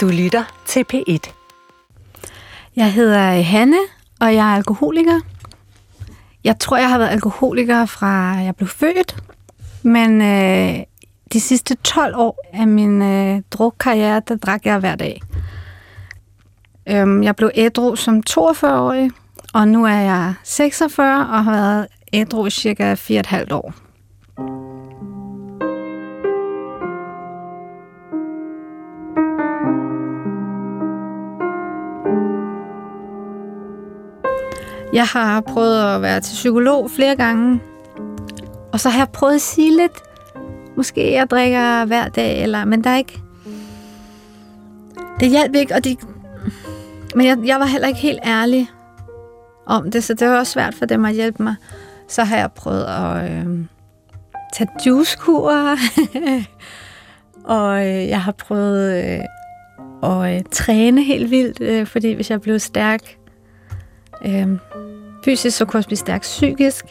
Du lytter til P1. Jeg hedder øh, Hanne, og jeg er alkoholiker. Jeg tror, jeg har været alkoholiker fra jeg blev født, men øh, de sidste 12 år af min øh, drukkarriere, der drak jeg hver dag. Øhm, jeg blev ædru som 42-årig, og nu er jeg 46 og har været ædru i cirka 4,5 år. Jeg har prøvet at være til psykolog flere gange, og så har jeg prøvet at sige lidt, måske jeg drikker hver dag, eller, men der er ikke... Det hjalp ikke, og det, men jeg, jeg var heller ikke helt ærlig om det, så det var også svært for dem at hjælpe mig. Så har jeg prøvet at øh, tage juicekurer, og øh, jeg har prøvet øh, at øh, træne helt vildt, øh, fordi hvis jeg blev stærk øh, fysisk, så kunne jeg også blive stærk psykisk.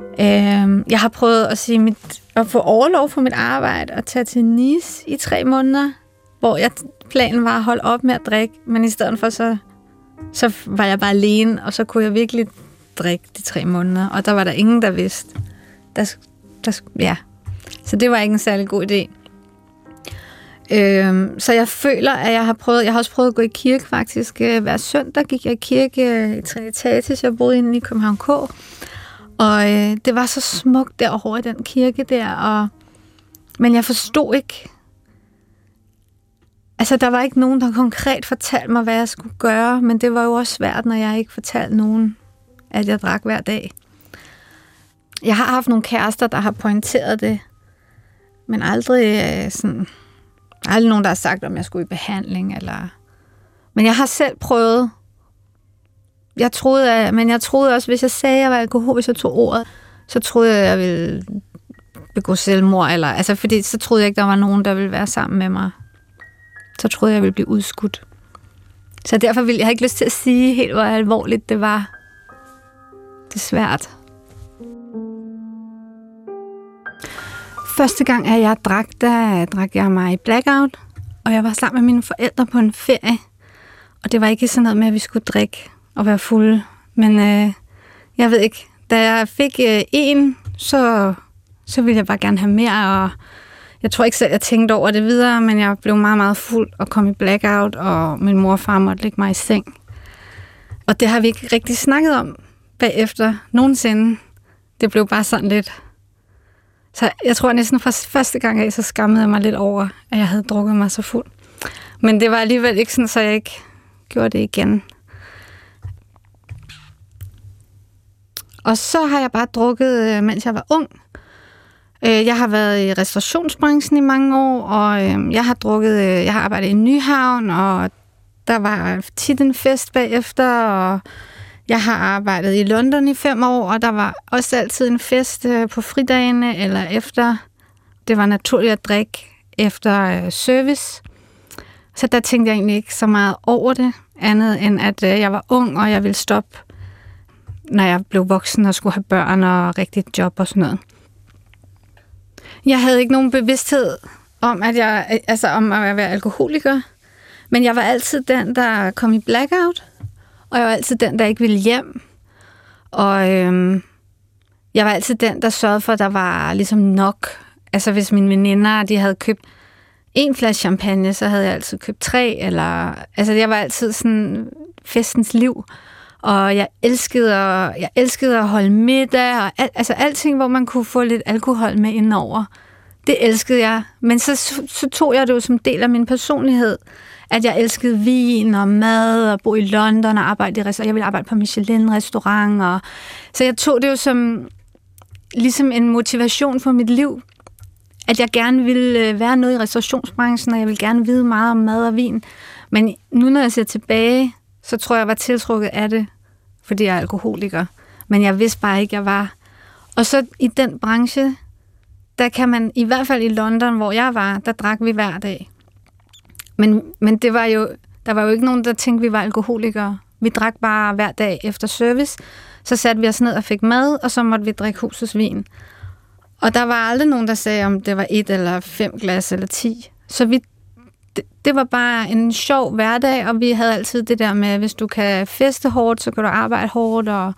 Øh, jeg har prøvet at, sige mit, at få overlov for mit arbejde og tage til Nice i tre måneder, hvor jeg, planen var at holde op med at drikke, men i stedet for så, så var jeg bare alene, og så kunne jeg virkelig drikke de tre måneder, og der var der ingen, der vidste. Der, der, ja. Så det var ikke en særlig god idé. Øhm, så jeg føler, at jeg har prøvet, jeg har også prøvet at gå i kirke faktisk. Øh, hver søndag gik jeg i kirke øh, i Trinitatis, jeg boede inde i København K. Og øh, det var så smukt derovre i den kirke der, og, men jeg forstod ikke, altså der var ikke nogen, der konkret fortalte mig, hvad jeg skulle gøre, men det var jo også svært, når jeg ikke fortalte nogen, at jeg drak hver dag. Jeg har haft nogle kærester, der har pointeret det, men aldrig øh, sådan, aldrig nogen, der har sagt, om jeg skulle i behandling, eller... Men jeg har selv prøvet jeg troede, at, men jeg troede også, hvis jeg sagde, at jeg var alkohol, hvis jeg tog ordet, så troede jeg, at jeg ville begå selvmord. Eller, altså, fordi så troede jeg ikke, der var nogen, der ville være sammen med mig. Så troede jeg, jeg ville blive udskudt. Så derfor ville jeg ikke lyst til at sige helt, hvor alvorligt det var. Det er svært. Første gang, at jeg drak, der drak jeg mig i blackout. Og jeg var sammen med mine forældre på en ferie. Og det var ikke sådan noget med, at vi skulle drikke og være fulde. Men øh, jeg ved ikke, da jeg fik øh, en, så, så ville jeg bare gerne have mere, og jeg tror ikke selv, jeg tænkte over det videre, men jeg blev meget, meget fuld og kom i blackout, og min mor og far måtte lægge mig i seng. Og det har vi ikke rigtig snakket om bagefter nogensinde. Det blev bare sådan lidt... Så jeg tror næsten fra første gang af, så skammede jeg mig lidt over, at jeg havde drukket mig så fuld. Men det var alligevel ikke sådan, så jeg ikke gjorde det igen. Og så har jeg bare drukket, øh, mens jeg var ung. Øh, jeg har været i restaurationsbranchen i mange år, og øh, jeg har drukket, jeg har arbejdet i Nyhavn, og der var tit en fest bagefter, og jeg har arbejdet i London i fem år, og der var også altid en fest øh, på fridagene eller efter. Det var naturligt at drikke efter øh, service. Så der tænkte jeg egentlig ikke så meget over det, andet end at øh, jeg var ung, og jeg ville stoppe når jeg blev voksen og skulle have børn og rigtigt job og sådan noget. Jeg havde ikke nogen bevidsthed om, at jeg, altså om at være alkoholiker, men jeg var altid den, der kom i blackout, og jeg var altid den, der ikke ville hjem. Og øhm, jeg var altid den, der sørgede for, at der var ligesom nok. Altså hvis mine veninder, de havde købt en flaske champagne, så havde jeg altid købt tre, eller... Altså jeg var altid sådan festens liv. Og jeg elskede at, jeg elskede at holde middag, og al, altså alting, hvor man kunne få lidt alkohol med indover. Det elskede jeg. Men så, så tog jeg det jo som del af min personlighed, at jeg elskede vin og mad, og bo i London og arbejde i restaurant. Jeg ville arbejde på Michelin-restaurant. Og, så jeg tog det jo som ligesom en motivation for mit liv, at jeg gerne ville øh, være noget i restaurationsbranchen, og jeg ville gerne vide meget om mad og vin. Men nu, når jeg ser tilbage, så tror jeg, jeg var tiltrukket af det fordi jeg er alkoholiker. Men jeg vidste bare ikke, jeg var. Og så i den branche, der kan man, i hvert fald i London, hvor jeg var, der drak vi hver dag. Men, men det var jo, der var jo ikke nogen, der tænkte, vi var alkoholikere. Vi drak bare hver dag efter service. Så satte vi os ned og fik mad, og så måtte vi drikke husets vin. Og der var aldrig nogen, der sagde, om det var et eller fem glas eller ti. Så vi, det, det var bare en sjov hverdag, og vi havde altid det der med, hvis du kan feste hårdt, så kan du arbejde hårdt, og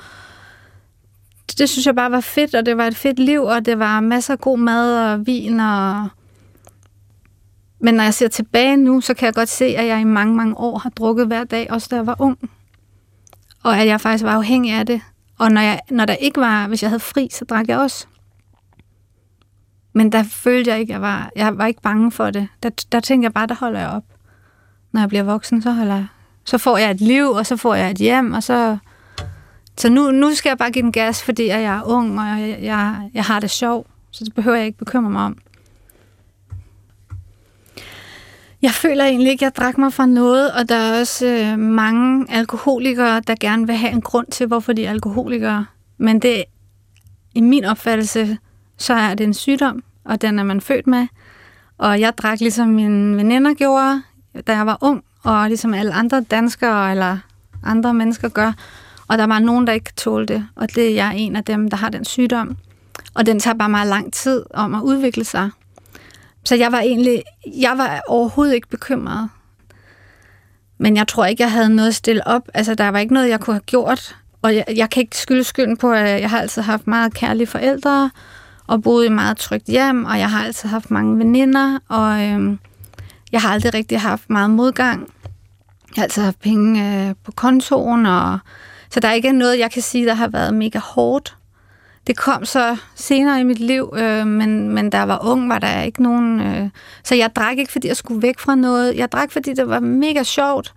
det synes jeg bare var fedt, og det var et fedt liv, og det var masser af god mad og vin, og men når jeg ser tilbage nu, så kan jeg godt se, at jeg i mange, mange år har drukket hver dag, også da jeg var ung. Og at jeg faktisk var afhængig af det. Og når, jeg, når der ikke var, hvis jeg havde fri, så drak jeg også. Men der følte jeg ikke, jeg var, jeg var ikke bange for det. Der, der tænkte jeg bare, der holder jeg op. Når jeg bliver voksen, så holder jeg. Så får jeg et liv, og så får jeg et hjem, og så... Så nu, nu skal jeg bare give den gas, fordi jeg er ung, og jeg, jeg, jeg har det sjov. Så det behøver jeg ikke bekymre mig om. Jeg føler egentlig ikke, at jeg drak mig fra noget, og der er også øh, mange alkoholikere, der gerne vil have en grund til, hvorfor de er alkoholikere. Men det, i min opfattelse, så er det en sygdom, og den er man født med. Og jeg drak ligesom mine veninder gjorde, da jeg var ung, og ligesom alle andre danskere eller andre mennesker gør. Og der var nogen, der ikke tålte det, og det er jeg en af dem, der har den sygdom. Og den tager bare meget lang tid om at udvikle sig. Så jeg var egentlig, jeg var overhovedet ikke bekymret. Men jeg tror ikke, jeg havde noget at stille op. Altså, der var ikke noget, jeg kunne have gjort. Og jeg, jeg kan ikke skylde skylden på, at jeg har altid haft meget kærlige forældre, og boet i meget trygt hjem, og jeg har altid haft mange veninder, og øhm, jeg har aldrig rigtig haft meget modgang. Jeg har altid haft penge øh, på kontoen, og så der er ikke noget, jeg kan sige, der har været mega hårdt. Det kom så senere i mit liv, øh, men, men da jeg var ung, var der ikke nogen... Øh, så jeg drak ikke, fordi jeg skulle væk fra noget. Jeg drak, fordi det var mega sjovt.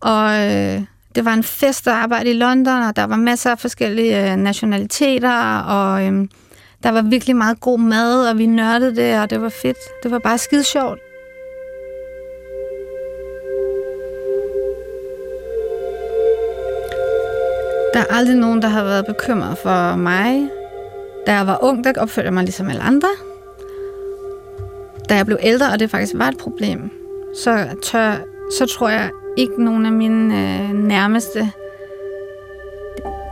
Og øh, det var en fest at arbejde i London, og der var masser af forskellige øh, nationaliteter, og øh, der var virkelig meget god mad, og vi nørdede det, og det var fedt. Det var bare skide sjovt. Der er aldrig nogen, der har været bekymret for mig. Da jeg var ung, der opførte jeg mig ligesom alle andre. Da jeg blev ældre, og det faktisk var et problem, så, tør, så tror jeg ikke nogen af mine øh, nærmeste...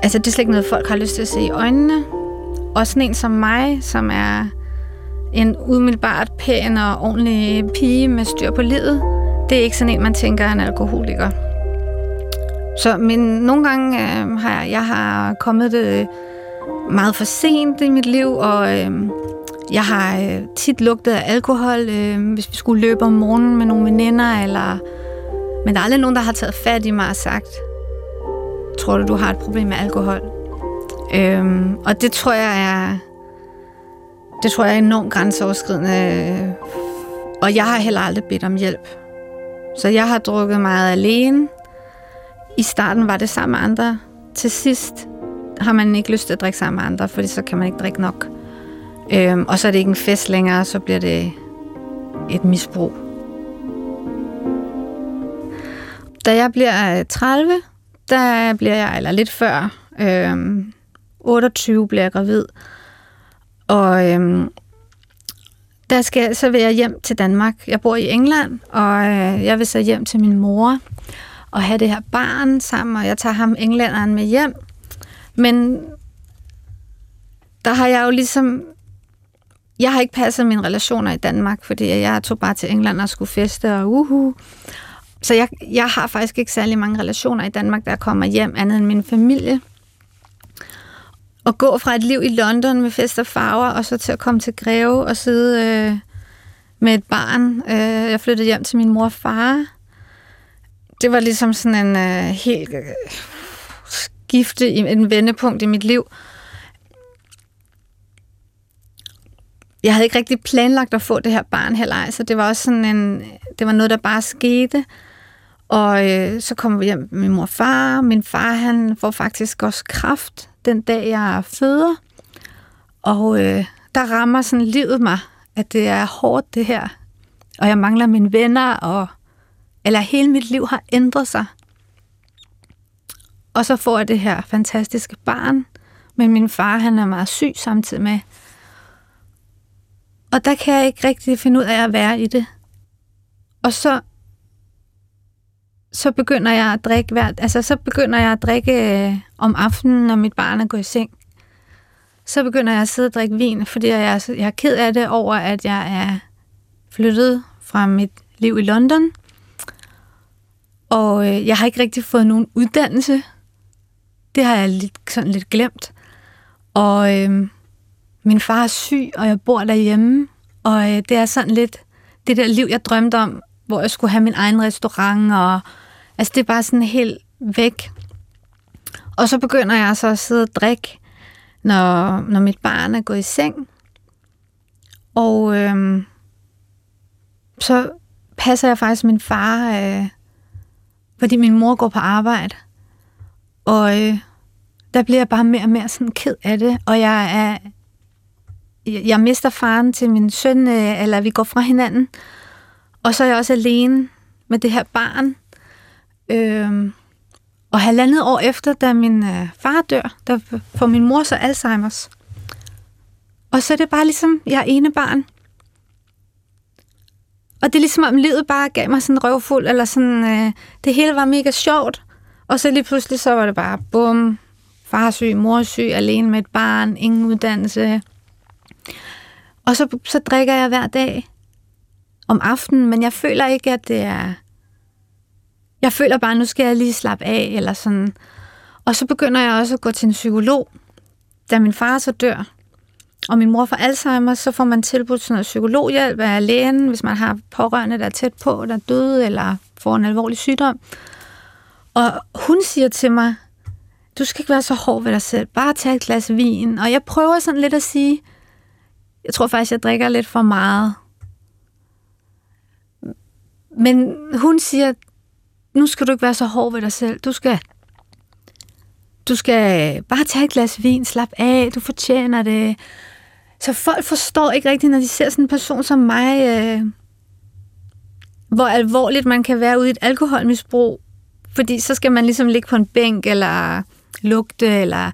Altså, det er slet ikke noget, folk har lyst til at se i øjnene. Og sådan en som mig, som er en umiddelbart pæn og ordentlig pige med styr på livet, det er ikke sådan en, man tænker er en alkoholiker. Så men nogle gange øh, har jeg, jeg har kommet det meget for sent i mit liv, og øh, jeg har øh, tit lugtet af alkohol, øh, hvis vi skulle løbe om morgenen med nogle veninder, eller... Men der er aldrig nogen, der har taget fat i mig og sagt, tror du, du har et problem med alkohol? Øh, og det tror jeg er... Det tror jeg er enormt grænseoverskridende. Øh, og jeg har heller aldrig bedt om hjælp. Så jeg har drukket meget alene, i starten var det sammen med andre. Til sidst har man ikke lyst til at drikke sammen med andre, fordi så kan man ikke drikke nok. Øhm, og så er det ikke en fest længere, så bliver det et misbrug. Da jeg bliver øh, 30, der bliver jeg, eller lidt før, øhm, 28 bliver jeg gravid. Og øhm, der skal, så vil jeg hjem til Danmark. Jeg bor i England, og øh, jeg vil så hjem til min mor at have det her barn sammen, og jeg tager ham englænderen med hjem. Men der har jeg jo ligesom... Jeg har ikke passet mine relationer i Danmark, fordi jeg tog bare til England og skulle feste og uhu. Så jeg, jeg har faktisk ikke særlig mange relationer i Danmark, der kommer hjem, andet end min familie. Og gå fra et liv i London med fest og farver, og så til at komme til Greve og sidde øh, med et barn. Øh, jeg flyttede hjem til min mor og far, det var ligesom sådan en øh, helt øh, skifte, en vendepunkt i mit liv. Jeg havde ikke rigtig planlagt at få det her barn heller, så det var også sådan en, det var noget, der bare skete. Og øh, så kommer vi hjem med min mor og far. Min far, han får faktisk også kraft den dag, jeg føder. Og øh, der rammer sådan livet mig, at det er hårdt det her. Og jeg mangler mine venner, og eller hele mit liv har ændret sig. Og så får jeg det her fantastiske barn, men min far han er meget syg samtidig med. Og der kan jeg ikke rigtig finde ud af at være i det. Og så så begynder jeg at drikke hver, altså så begynder jeg at drikke øh, om aftenen, når mit barn er gået i seng. Så begynder jeg at sidde og drikke vin, fordi jeg er, jeg er ked af det over, at jeg er flyttet fra mit liv i London. Og øh, jeg har ikke rigtig fået nogen uddannelse. Det har jeg lidt, sådan lidt glemt. Og øh, min far er syg, og jeg bor derhjemme. Og øh, det er sådan lidt det der liv, jeg drømte om, hvor jeg skulle have min egen restaurant. Og, altså, det er bare sådan helt væk. Og så begynder jeg så at sidde og drikke, når, når mit barn er gået i seng. Og øh, så passer jeg faktisk min far, øh, fordi min mor går på arbejde. Og øh, der bliver jeg bare mere og mere sådan ked af det, og jeg er jeg mister faren til min søn, øh, eller vi går fra hinanden, og så er jeg også alene med det her barn. Øh, og halvandet år efter, da min øh, far dør, der får min mor så Alzheimer's. Og så er det bare ligesom, jeg er ene barn. Og det er ligesom, om livet bare gav mig sådan en røvfuld, eller sådan, øh, det hele var mega sjovt. Og så lige pludselig, så var det bare, bum, far syg, mor syg, alene med et barn, ingen uddannelse. Og så, så drikker jeg hver dag om aftenen, men jeg føler ikke, at det er... Jeg føler bare, at nu skal jeg lige slappe af, eller sådan. Og så begynder jeg også at gå til en psykolog, da min far så dør og min mor får Alzheimer, så får man tilbudt sådan noget psykologhjælp af lægen, hvis man har pårørende, der er tæt på, der er døde eller får en alvorlig sygdom. Og hun siger til mig, du skal ikke være så hård ved dig selv, bare tag et glas vin. Og jeg prøver sådan lidt at sige, jeg tror faktisk, jeg drikker lidt for meget. Men hun siger, nu skal du ikke være så hård ved dig selv. Du skal, du skal bare tage et glas vin, slap af, du fortjener det. Så folk forstår ikke rigtigt, når de ser sådan en person som mig, øh, hvor alvorligt man kan være ude i et alkoholmisbrug. Fordi så skal man ligesom ligge på en bænk, eller lugte, eller...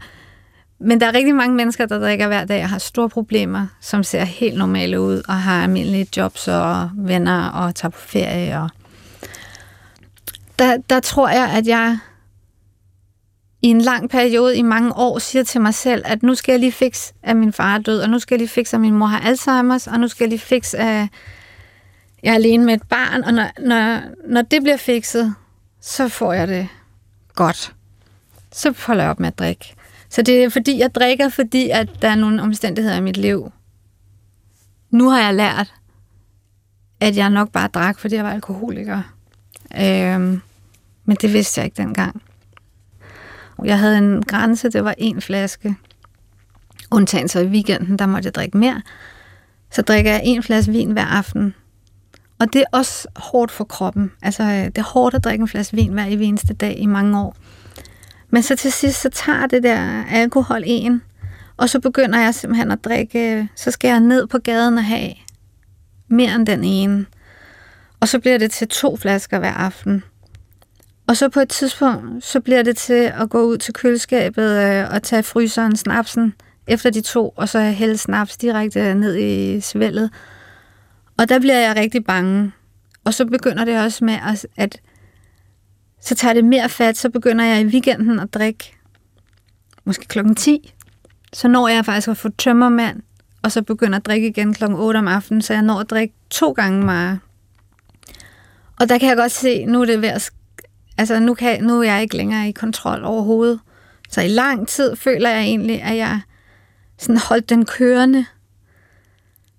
Men der er rigtig mange mennesker, der drikker hver dag og har store problemer, som ser helt normale ud, og har almindelige jobs og venner, og tager på ferie. Og der, der tror jeg, at jeg i en lang periode, i mange år, siger til mig selv, at nu skal jeg lige fikse, at min far er død, og nu skal jeg lige fikse, at min mor har Alzheimer's, og nu skal jeg lige fikse, at jeg er alene med et barn, og når, når, når det bliver fikset, så får jeg det godt. Så holder jeg op med at drikke. Så det er fordi, jeg drikker, fordi at der er nogle omstændigheder i mit liv. Nu har jeg lært, at jeg nok bare drak, fordi jeg var alkoholiker. Øhm, men det vidste jeg ikke dengang. Jeg havde en grænse, det var en flaske. Undtagen så i weekenden, der måtte jeg drikke mere. Så drikker jeg en flaske vin hver aften. Og det er også hårdt for kroppen. Altså, øh, det er hårdt at drikke en flaske vin hver eneste dag i mange år. Men så til sidst, så tager det der alkohol en, og så begynder jeg simpelthen at drikke, øh, så skal jeg ned på gaden og have mere end den ene. Og så bliver det til to flasker hver aften. Og så på et tidspunkt, så bliver det til at gå ud til køleskabet øh, og tage fryseren snapsen efter de to, og så hælde snaps direkte ned i svældet. Og der bliver jeg rigtig bange. Og så begynder det også med, at, at så tager det mere fat, så begynder jeg i weekenden at drikke måske klokken 10. Så når jeg faktisk at få tømmermand, og så begynder at drikke igen klokken 8 om aftenen, så jeg når at drikke to gange meget. Og der kan jeg godt se, nu er det ved at Altså, nu, kan, nu er jeg ikke længere i kontrol overhovedet. Så i lang tid føler jeg egentlig, at jeg sådan holdt den kørende.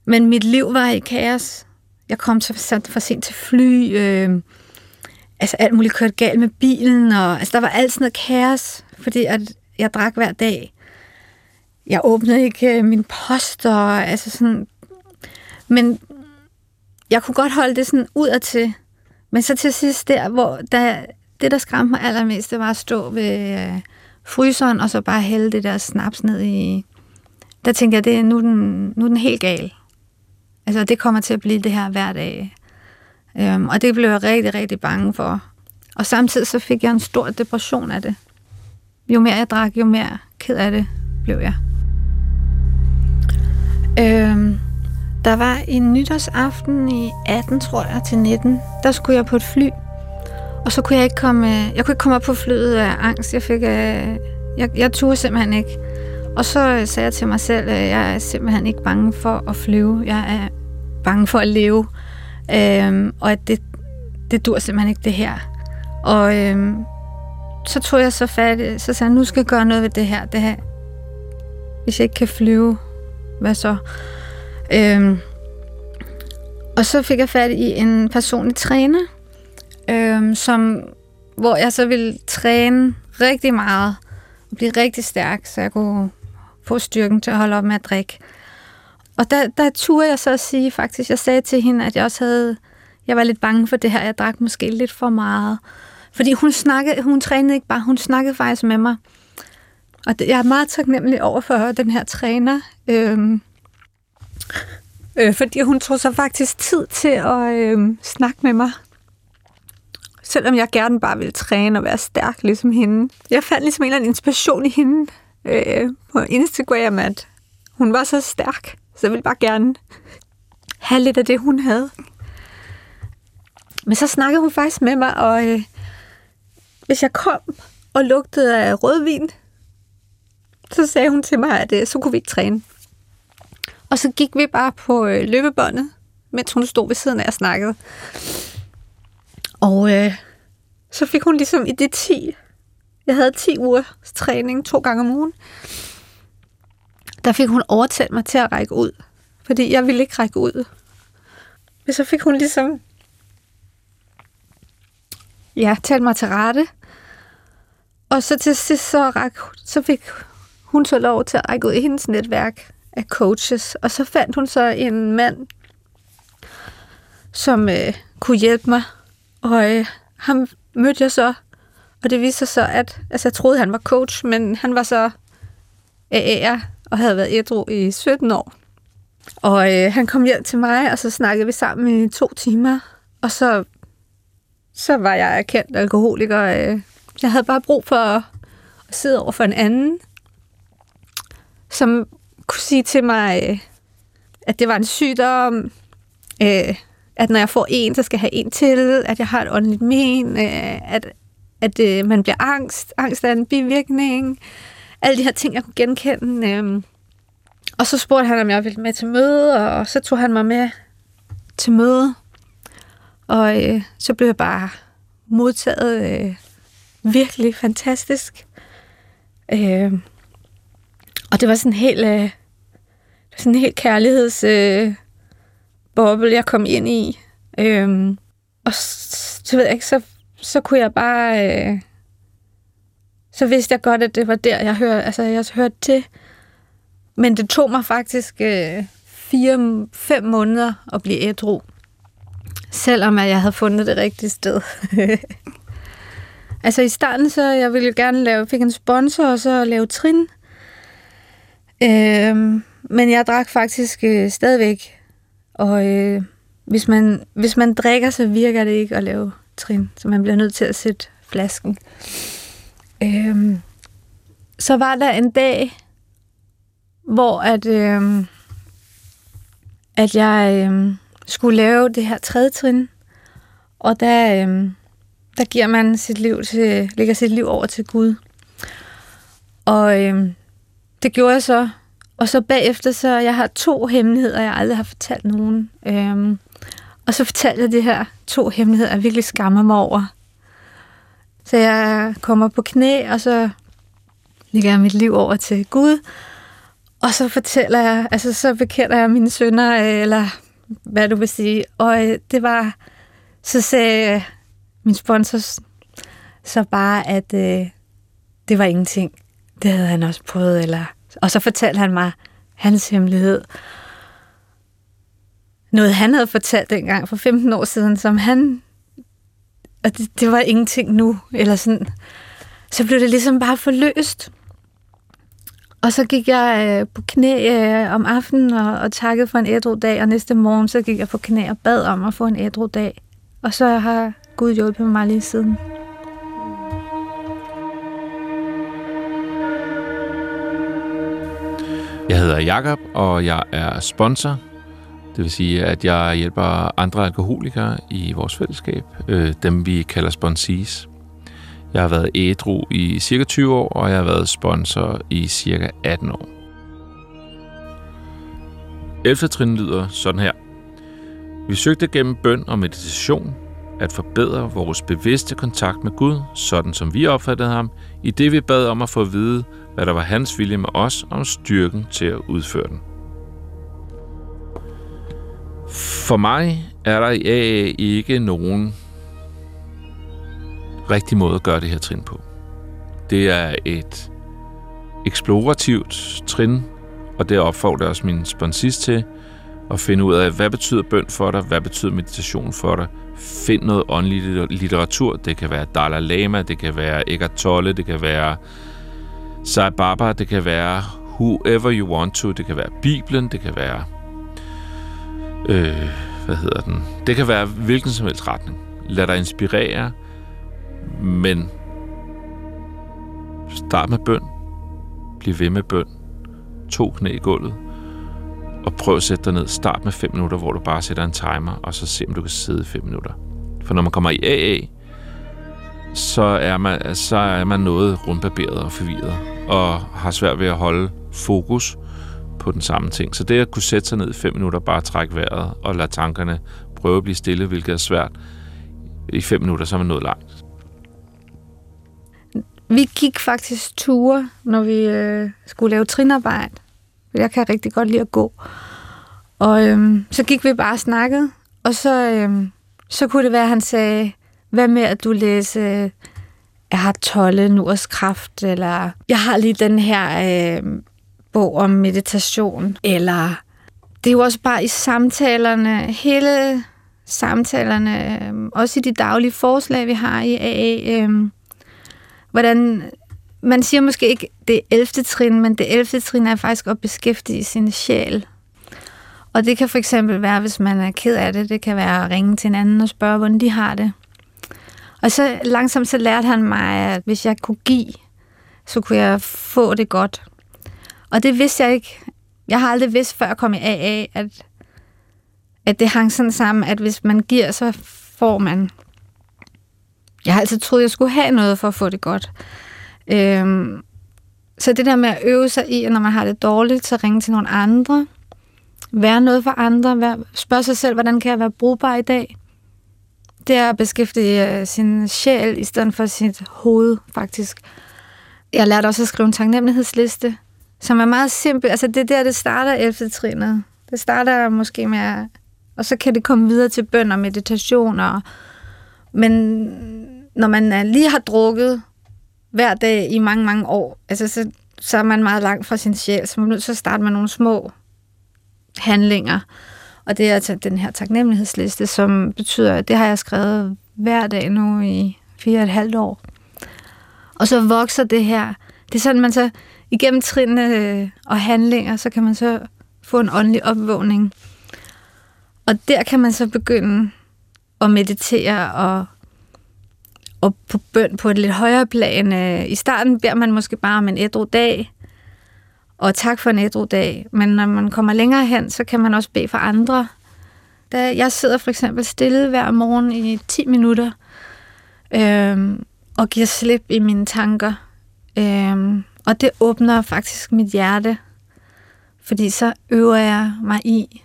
Men mit liv var i kaos. Jeg kom så for sent til fly. Øh, altså alt muligt kørte galt med bilen. Og, altså der var alt sådan noget kaos, fordi at jeg drak hver dag. Jeg åbnede ikke øh, min post. Og, altså sådan, men jeg kunne godt holde det sådan ud til. Men så til sidst der, hvor der, det, der skræmte mig allermest, det var at stå ved øh, fryseren, og så bare hælde det der snaps ned i... Der tænkte jeg, det er, nu, er den, nu er den helt gal. Altså, det kommer til at blive det her hver dag. Øhm, og det blev jeg rigtig, rigtig bange for. Og samtidig så fik jeg en stor depression af det. Jo mere jeg drak, jo mere ked af det blev jeg. Øhm, der var en nytårsaften i 18, tror jeg, til 19. Der skulle jeg på et fly og så kunne jeg ikke komme, øh, jeg kunne ikke komme op på flyet af angst. Jeg fik, øh, jeg, jeg turde simpelthen ikke. Og så øh, sagde jeg til mig selv, at jeg er simpelthen ikke bange for at flyve. Jeg er bange for at leve. Øhm, og at det, det dur simpelthen ikke det her. Og øhm, så tog jeg så fat så sagde jeg, nu skal jeg gøre noget ved det her. Det her. Hvis jeg ikke kan flyve, hvad så? Øhm, og så fik jeg fat i en personlig træner, øhm, som, hvor jeg så ville træne rigtig meget og blive rigtig stærk, så jeg kunne få styrken til at holde op med at drikke. Og der, der turde jeg så at sige faktisk, jeg sagde til hende, at jeg også havde, jeg var lidt bange for det her, jeg drak måske lidt for meget. Fordi hun snakkede, hun trænede ikke bare, hun snakkede faktisk med mig. Og det, jeg er meget taknemmelig over for den her træner, øhm, øh, fordi hun tog sig faktisk tid til at øh, snakke med mig. Selvom jeg gerne bare ville træne og være stærk ligesom hende. Jeg fandt ligesom en eller anden inspiration i hende øh, på Instagram, at hun var så stærk. Så jeg ville bare gerne have lidt af det, hun havde. Men så snakkede hun faktisk med mig, og øh, hvis jeg kom og lugtede af rødvin, så sagde hun til mig, at øh, så kunne vi ikke træne. Og så gik vi bare på øh, løbebåndet, mens hun stod ved siden af og snakkede. Og øh, så fik hun ligesom i det 10, jeg havde 10 uger træning to gange om ugen, der fik hun overtalt mig til at række ud. Fordi jeg ville ikke række ud. Men så fik hun ligesom ja, talt mig til rette. Og så til sidst så, ræk, så fik hun så lov til at række ud i hendes netværk af coaches. Og så fandt hun så en mand, som øh, kunne hjælpe mig. Og øh, ham mødte jeg så, og det viste sig så, at altså, jeg troede, han var coach, men han var så AA'er og havde været ædru i 17 år. Og øh, han kom hjem til mig, og så snakkede vi sammen i to timer. Og så, så var jeg erkendt alkoholiker. Øh. Jeg havde bare brug for at, at sidde over for en anden, som kunne sige til mig, øh, at det var en sygdom, øh, at når jeg får en, så skal jeg have en til, at jeg har et åndeligt men, øh, at, at øh, man bliver angst. Angst er en bivirkning. Alle de her ting, jeg kunne genkende. Øh. Og så spurgte han, om jeg ville med til møde, og så tog han mig med til møde. Og øh, så blev jeg bare modtaget øh, virkelig fantastisk. Øh, og det var sådan helt, øh, sådan en helt kærligheds øh, boble, jeg kom ind i. Øhm, og så ved jeg ikke, så, så kunne jeg bare... Øh, så vidste jeg godt, at det var der, jeg hørte, altså, jeg hørte til. Men det tog mig faktisk øh, fire, fem måneder at blive ædru. Selvom at jeg havde fundet det rigtige sted. altså i starten, så jeg ville jo gerne lave, fik en sponsor, og så lave trin. Øh, men jeg drak faktisk øh, stadigvæk. Og øh, hvis, man, hvis man drikker, så virker det ikke at lave trin. Så man bliver nødt til at sætte flasken. Øh, så var der en dag, hvor at, øh, at jeg øh, skulle lave det her tredje trin, og der, øh, der giver man sit liv til, lægger sit liv over til Gud. Og øh, det gjorde jeg så. Og så bagefter, så jeg har to hemmeligheder, jeg aldrig har fortalt nogen. Øhm, og så fortalte jeg det her to hemmeligheder, jeg virkelig skammer mig over. Så jeg kommer på knæ, og så lægger jeg mit liv over til Gud. Og så fortæller jeg, altså så bekender jeg mine sønner, øh, eller hvad du vil sige. Og øh, det var, så sagde øh, min sponsor så bare, at øh, det var ingenting. Det havde han også prøvet. Eller, og så fortalte han mig hans hemmelighed. Noget han havde fortalt dengang for 15 år siden, som han... Og det, det var ingenting nu. Eller sådan. Så blev det ligesom bare forløst. Og så gik jeg øh, på knæ øh, om aftenen og, og takkede for en ædru dag, og næste morgen så gik jeg på knæ og bad om at få en ædru dag. Og så har Gud hjulpet mig lige siden. Jeg hedder Jakob og jeg er sponsor. Det vil sige, at jeg hjælper andre alkoholikere i vores fællesskab, øh, dem vi kalder sponsees. Jeg har været ædru i cirka 20 år, og jeg har været sponsor i cirka 18 år. 11. trin lyder sådan her. Vi søgte gennem bøn og meditation at forbedre vores bevidste kontakt med Gud, sådan som vi opfattede ham, i det vi bad om at få at vide, hvad der var hans vilje med os, og styrken til at udføre den. For mig er der i AA ikke nogen rigtig måde at gøre det her trin på. Det er et eksplorativt trin, og det opfordrer også min sponsist til at finde ud af, hvad betyder bøn for dig, hvad betyder meditation for dig. Find noget åndelig litteratur. Det kan være Dalai Lama, det kan være Eckhart Tolle, det kan være Sai Baba, det kan være whoever you want to, det kan være Bibelen, det kan være øh, hvad hedder den? Det kan være hvilken som helst retning. Lad dig inspirere, men start med bøn. Bliv ved med bøn. To knæ i gulvet. Og prøv at sætte dig ned. Start med 5 minutter, hvor du bare sætter en timer, og så se, om du kan sidde i 5 minutter. For når man kommer i AA, så er man, så er man noget rundbarberet og forvirret, og har svært ved at holde fokus på den samme ting. Så det at kunne sætte sig ned i 5 minutter, bare trække vejret og lade tankerne prøve at blive stille, hvilket er svært, i 5 minutter, så er man nået langt. Vi gik faktisk ture, når vi øh, skulle lave trinarbejde. Jeg kan rigtig godt lide at gå. Og øhm, så gik vi bare og snakkede, og så, øhm, så kunne det være, at han sagde, hvad med at du læser øh, jeg har tolle Nurs kraft, eller jeg har lige den her øh, bog om meditation, eller det er jo også bare i samtalerne, hele samtalerne, øh, også i de daglige forslag, vi har i AA, øh, hvordan man siger måske ikke det 11. trin, men det 11. trin er faktisk at beskæftige sin sjæl. Og det kan for eksempel være, hvis man er ked af det, det kan være at ringe til en anden og spørge, hvordan de har det. Og så langsomt så lærte han mig, at hvis jeg kunne give, så kunne jeg få det godt. Og det vidste jeg ikke. Jeg har aldrig vidst, før jeg kom i AA, at, at det hang sådan sammen, at hvis man giver, så får man. Jeg har altid troet, jeg skulle have noget for at få det godt. Øhm, så det der med at øve sig i, at når man har det dårligt, så ringe til nogle andre. Være noget for andre. Spørg sig selv, hvordan kan jeg være brugbar i dag? Det er at beskæftige øh, sin sjæl i stedet for sit hoved, faktisk. Jeg lærte også at skrive en taknemmelighedsliste, som er meget simpel. Altså det er der, det starter 11. trinet. Det starter måske med, og så kan det komme videre til bøn og meditation. Og, men når man øh, lige har drukket hver dag i mange, mange år, altså så, så er man meget langt fra sin sjæl, så man er nødt til at starte med nogle små handlinger. Og det er altså den her taknemmelighedsliste, som betyder, at det har jeg skrevet hver dag nu i fire og et halvt år. Og så vokser det her. Det er sådan, man så igennem trinene øh, og handlinger, så kan man så få en åndelig opvågning. Og der kan man så begynde at meditere og, og på bøn på et lidt højere plan. Øh, I starten beder man måske bare om en ædru dag, og tak for en ædru dag. Men når man kommer længere hen, så kan man også bede for andre. Da jeg sidder for eksempel stille hver morgen i 10 minutter, øh, og giver slip i mine tanker. Øh, og det åbner faktisk mit hjerte, fordi så øver jeg mig i,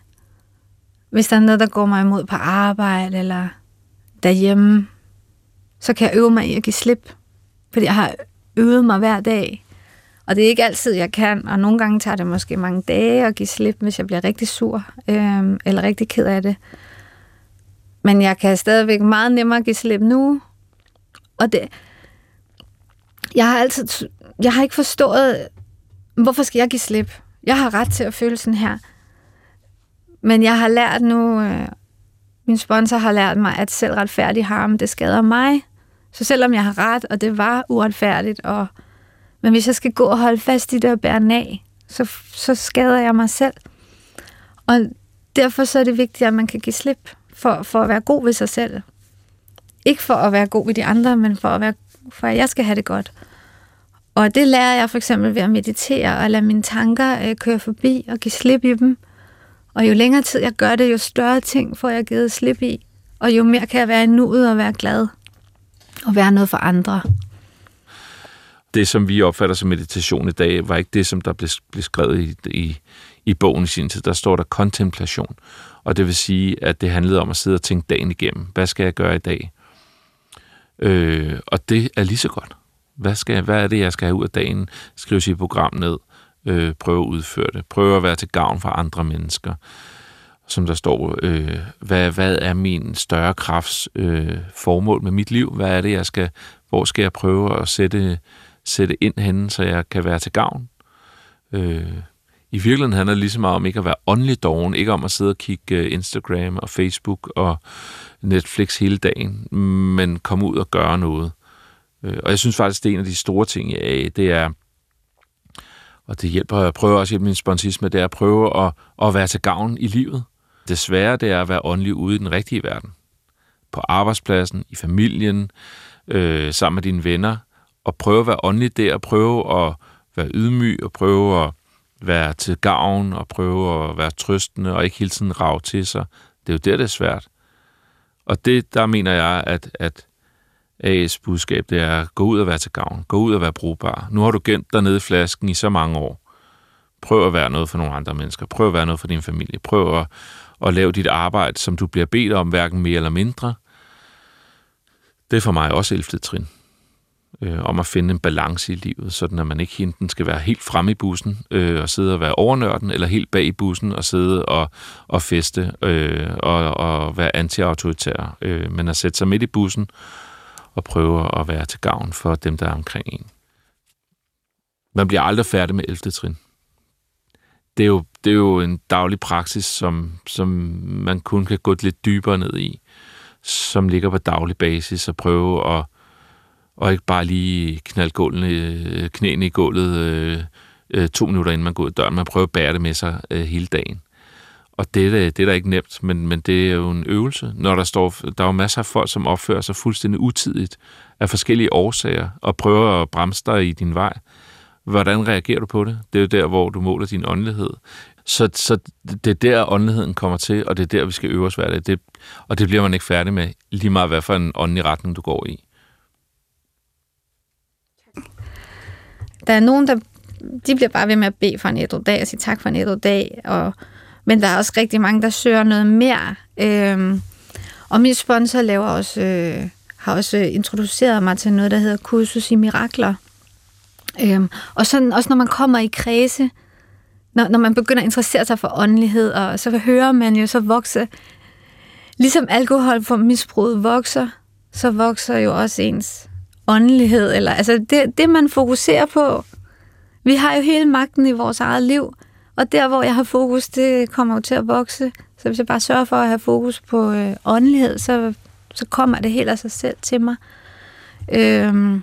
hvis der er noget, der går mig imod på arbejde eller derhjemme, så kan jeg øve mig i at give slip, fordi jeg har øvet mig hver dag. Og det er ikke altid, jeg kan, og nogle gange tager det måske mange dage at give slip, hvis jeg bliver rigtig sur øh, eller rigtig ked af det. Men jeg kan stadigvæk meget nemmere give slip nu. Og det, jeg har altid, jeg har ikke forstået, hvorfor skal jeg give slip? Jeg har ret til at føle sådan her. Men jeg har lært nu, øh, min sponsor har lært mig, at selv retfærdig harm, det skader mig. Så selvom jeg har ret, og det var uretfærdigt, og, men hvis jeg skal gå og holde fast i det og bære af, så, så skader jeg mig selv. Og derfor så er det vigtigt, at man kan give slip for, for at være god ved sig selv. Ikke for at være god ved de andre, men for at, være, for at jeg skal have det godt. Og det lærer jeg for eksempel ved at meditere og lade mine tanker øh, køre forbi og give slip i dem. Og jo længere tid jeg gør det, jo større ting får jeg givet slip i. Og jo mere kan jeg være i nuet og være glad. Og være noget for andre. Det, som vi opfatter som meditation i dag, var ikke det, som der blev, blev skrevet i, i, i bogen i sin tid, der står der kontemplation. Og det vil sige, at det handlede om at sidde og tænke dagen igennem. Hvad skal jeg gøre i dag? Øh, og det er lige så godt. Hvad, skal hvad er det, jeg skal have ud af dagen? Skrive sit program ned. Øh, prøve at udføre det. Prøve at være til gavn for andre mennesker. Som der står, øh, hvad, hvad er min større krafts øh, formål med mit liv? Hvad er det, jeg skal, hvor skal jeg prøve at sætte, sætte ind henne, så jeg kan være til gavn? Øh, I virkeligheden handler det lige så meget om ikke at være åndelig doven, ikke om at sidde og kigge øh, Instagram og Facebook og Netflix hele dagen, men komme ud og gøre noget. Øh, og jeg synes faktisk, det er en af de store ting i AA, det er, og det hjælper, jeg prøver også at hjælpe min sponsisme, det er at prøve at, at være til gavn i livet. Det svære, det er at være åndelig ude i den rigtige verden. På arbejdspladsen, i familien, øh, sammen med dine venner, og prøve at være åndelig der, og prøve at være ydmyg, og prøve at være til gavn, og prøve at være trøstende, og ikke hele tiden rave til sig. Det er jo der, det er svært. Og det, der mener jeg, at, at A's budskab, det er at gå ud og være til gavn. Gå ud og være brugbar. Nu har du gemt dig nede i flasken i så mange år. Prøv at være noget for nogle andre mennesker. Prøv at være noget for din familie. Prøv at, at lave dit arbejde, som du bliver bedt om, hverken mere eller mindre. Det er for mig også 11. trin. Øh, om at finde en balance i livet, sådan at man ikke enten skal være helt fremme i bussen øh, og sidde og være overnørden, eller helt bag i bussen og sidde og, og feste øh, og, og være anti-autoritær, øh, men at sætte sig midt i bussen og prøve at være til gavn for dem, der er omkring en. Man bliver aldrig færdig med 11. trin. Det er jo, det er jo en daglig praksis, som, som man kun kan gå lidt dybere ned i, som ligger på daglig basis og prøve at og ikke bare lige knalde gulvene, øh, knæene i gulvet øh, øh, to minutter inden man går ud af døren. Man prøver at bære det med sig øh, hele dagen. Og det, det, det er da ikke nemt, men, men det er jo en øvelse. Når der står, der er jo masser af folk, som opfører sig fuldstændig utidigt af forskellige årsager, og prøver at bremse dig i din vej. Hvordan reagerer du på det? Det er jo der, hvor du måler din åndelighed. Så, så det er der, åndeligheden kommer til, og det er der, vi skal øve os hver dag. Det, og det bliver man ikke færdig med, lige meget hvad for en åndelig retning, du går i. Der er nogen, der de bliver bare ved med at bede for en ædru dag og sige tak for en ædru dag, og men der er også rigtig mange, der søger noget mere. Øhm, og min sponsor laver også, øh, har også introduceret mig til noget, der hedder kursus i mirakler. Øhm, og sådan, også når man kommer i kredse, når, når man begynder at interessere sig for åndelighed, og så hører man jo så vokse, ligesom alkohol for misbruget vokser, så vokser jo også ens åndelighed, eller altså det, det man fokuserer på. Vi har jo hele magten i vores eget liv, og der, hvor jeg har fokus, det kommer jo til at vokse. Så hvis jeg bare sørger for at have fokus på øh, åndelighed, så, så kommer det helt af sig selv til mig. Øhm,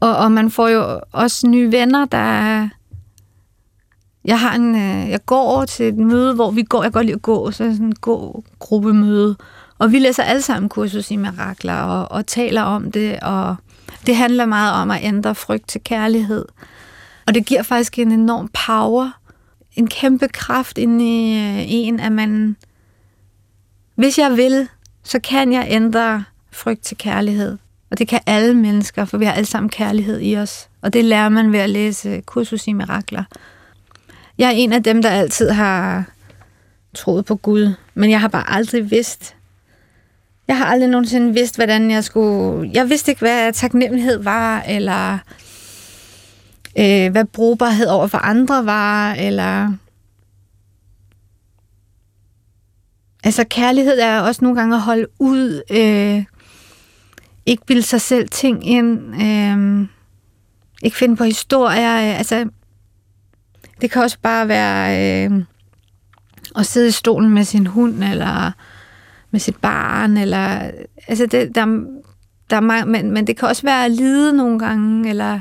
og, og man får jo også nye venner, der Jeg har en, øh, jeg går over til et møde, hvor vi går, jeg går lige at gå, så er sådan en god gruppemøde, og vi læser alle sammen kursus i mirakler og, og taler om det, og det handler meget om at ændre frygt til kærlighed. Og det giver faktisk en enorm power, en kæmpe kraft ind i øh, en, at man, hvis jeg vil, så kan jeg ændre frygt til kærlighed. Og det kan alle mennesker, for vi har alle sammen kærlighed i os. Og det lærer man ved at læse kursus i mirakler. Jeg er en af dem, der altid har troet på Gud, men jeg har bare aldrig vidst. Jeg har aldrig nogensinde vidst, hvordan jeg skulle... Jeg vidste ikke, hvad taknemmelighed var, eller øh, hvad brugbarhed over for andre var, eller... Altså, kærlighed er også nogle gange at holde ud, øh, ikke bilde sig selv ting ind, øh, ikke finde på historier, øh, altså... Det kan også bare være øh, at sidde i stolen med sin hund, eller med sit barn, eller... Altså, det, der, der er mange, men, men det kan også være at lide nogle gange, eller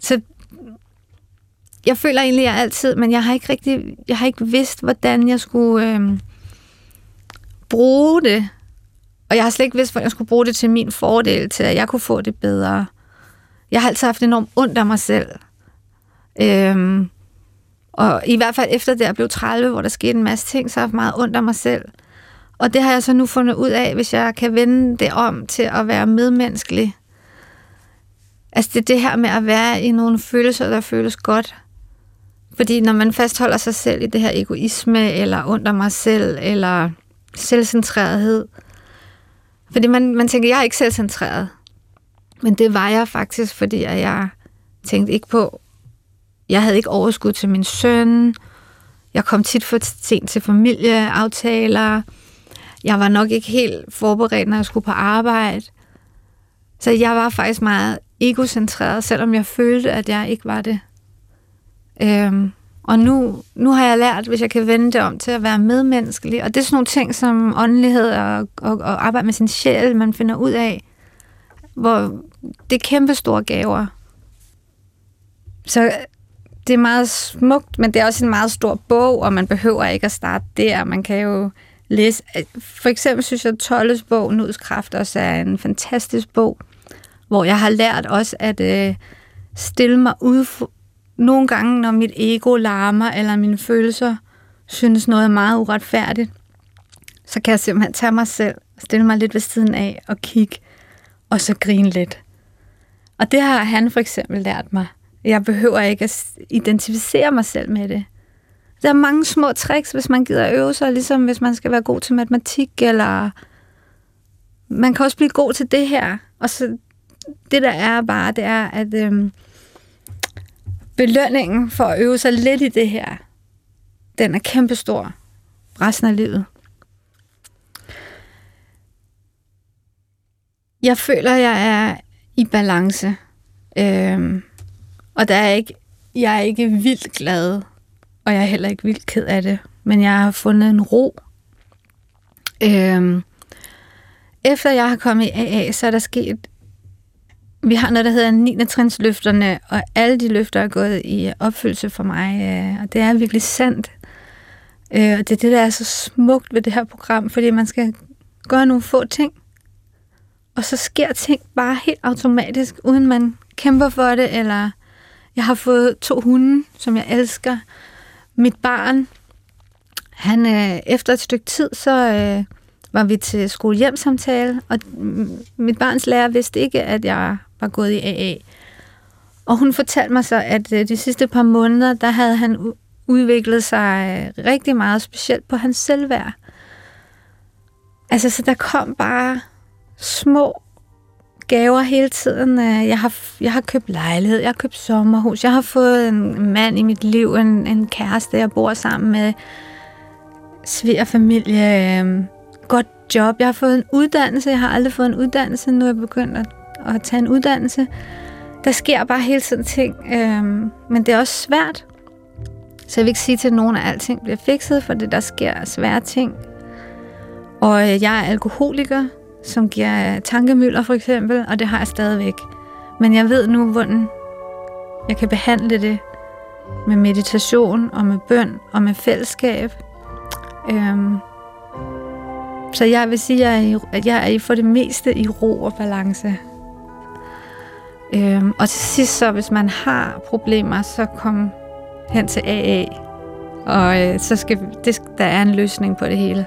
så jeg føler egentlig, at jeg altid, men jeg har ikke rigtig, jeg har ikke vidst, hvordan jeg skulle øh, bruge det. Og jeg har slet ikke vidst, hvordan jeg skulle bruge det til min fordel, til at jeg kunne få det bedre. Jeg har altid haft enormt ondt af mig selv. Øhm, og i hvert fald efter det, jeg blev 30, hvor der skete en masse ting, så har jeg haft meget ondt af mig selv. Og det har jeg så nu fundet ud af, hvis jeg kan vende det om til at være medmenneskelig Altså det er det her med at være i nogle følelser, der føles godt. Fordi når man fastholder sig selv i det her egoisme, eller under mig selv, eller selvcentrerethed, fordi man, man tænker, jeg er ikke selvcentreret. Men det var jeg faktisk, fordi jeg tænkte ikke på, jeg havde ikke overskud til min søn, jeg kom tit for sent til familieaftaler, jeg var nok ikke helt forberedt, når jeg skulle på arbejde. Så jeg var faktisk meget egocentreret, selvom jeg følte, at jeg ikke var det. Øhm, og nu, nu har jeg lært, hvis jeg kan vende det om til at være medmenneskelig. Og det er sådan nogle ting som åndelighed og, og, og arbejde med sin sjæl, man finder ud af, hvor det er kæmpe store gaver. Så det er meget smukt, men det er også en meget stor bog, og man behøver ikke at starte der. Man kan jo læse... For eksempel synes jeg, at Tolles bog, Nuds Kraft, også er en fantastisk bog, hvor jeg har lært også at øh, stille mig ud for, nogle gange, når mit ego larmer, eller mine følelser synes noget er meget uretfærdigt, så kan jeg simpelthen tage mig selv, stille mig lidt ved siden af og kigge, og så grine lidt. Og det har han for eksempel lært mig. Jeg behøver ikke at identificere mig selv med det. Der er mange små tricks, hvis man gider øve sig, ligesom hvis man skal være god til matematik, eller man kan også blive god til det her. Og så det der er bare, det er, at øhm, belønningen for at øve sig lidt i det her, den er kæmpestor resten af livet. Jeg føler, jeg er i balance. Øhm, og der er ikke, jeg er ikke vildt glad, og jeg er heller ikke vildt ked af det. Men jeg har fundet en ro. Øhm, efter jeg har kommet i AA, så er der sket vi har noget, der hedder 9. trinsløfterne, og alle de løfter er gået i opfyldelse for mig, øh, og det er virkelig sandt. Øh, og det er det, der er så smukt ved det her program, fordi man skal gøre nogle få ting, og så sker ting bare helt automatisk, uden man kæmper for det, eller jeg har fået to hunde, som jeg elsker. Mit barn, han øh, efter et stykke tid, så øh, var vi til skolehjemsamtale, og mit barns lærer vidste ikke, at jeg var gået i AA. Og hun fortalte mig så, at øh, de sidste par måneder, der havde han udviklet sig øh, rigtig meget, specielt på hans selvværd. Altså, så der kom bare små gaver hele tiden. Øh, jeg har, jeg har købt lejlighed, jeg har købt sommerhus, jeg har fået en mand i mit liv, en, en kæreste, jeg bor sammen med, svigerfamilie, øh, godt job. Jeg har fået en uddannelse, jeg har aldrig fået en uddannelse, nu er jeg begyndt at at tage en uddannelse. Der sker bare hele tiden ting, øhm, men det er også svært. Så jeg vil ikke sige til nogen, at alting bliver fikset, for det der sker svære ting. Og øh, jeg er alkoholiker, som giver øh, tankemøller for eksempel, og det har jeg stadigvæk. Men jeg ved nu, hvordan jeg kan behandle det med meditation og med bøn og med fællesskab. Øhm, så jeg vil sige, at jeg er for det meste i ro og balance. Øhm, og til sidst så, hvis man har problemer, så kom hen til AA, og øh, så skal det, der er en løsning på det hele.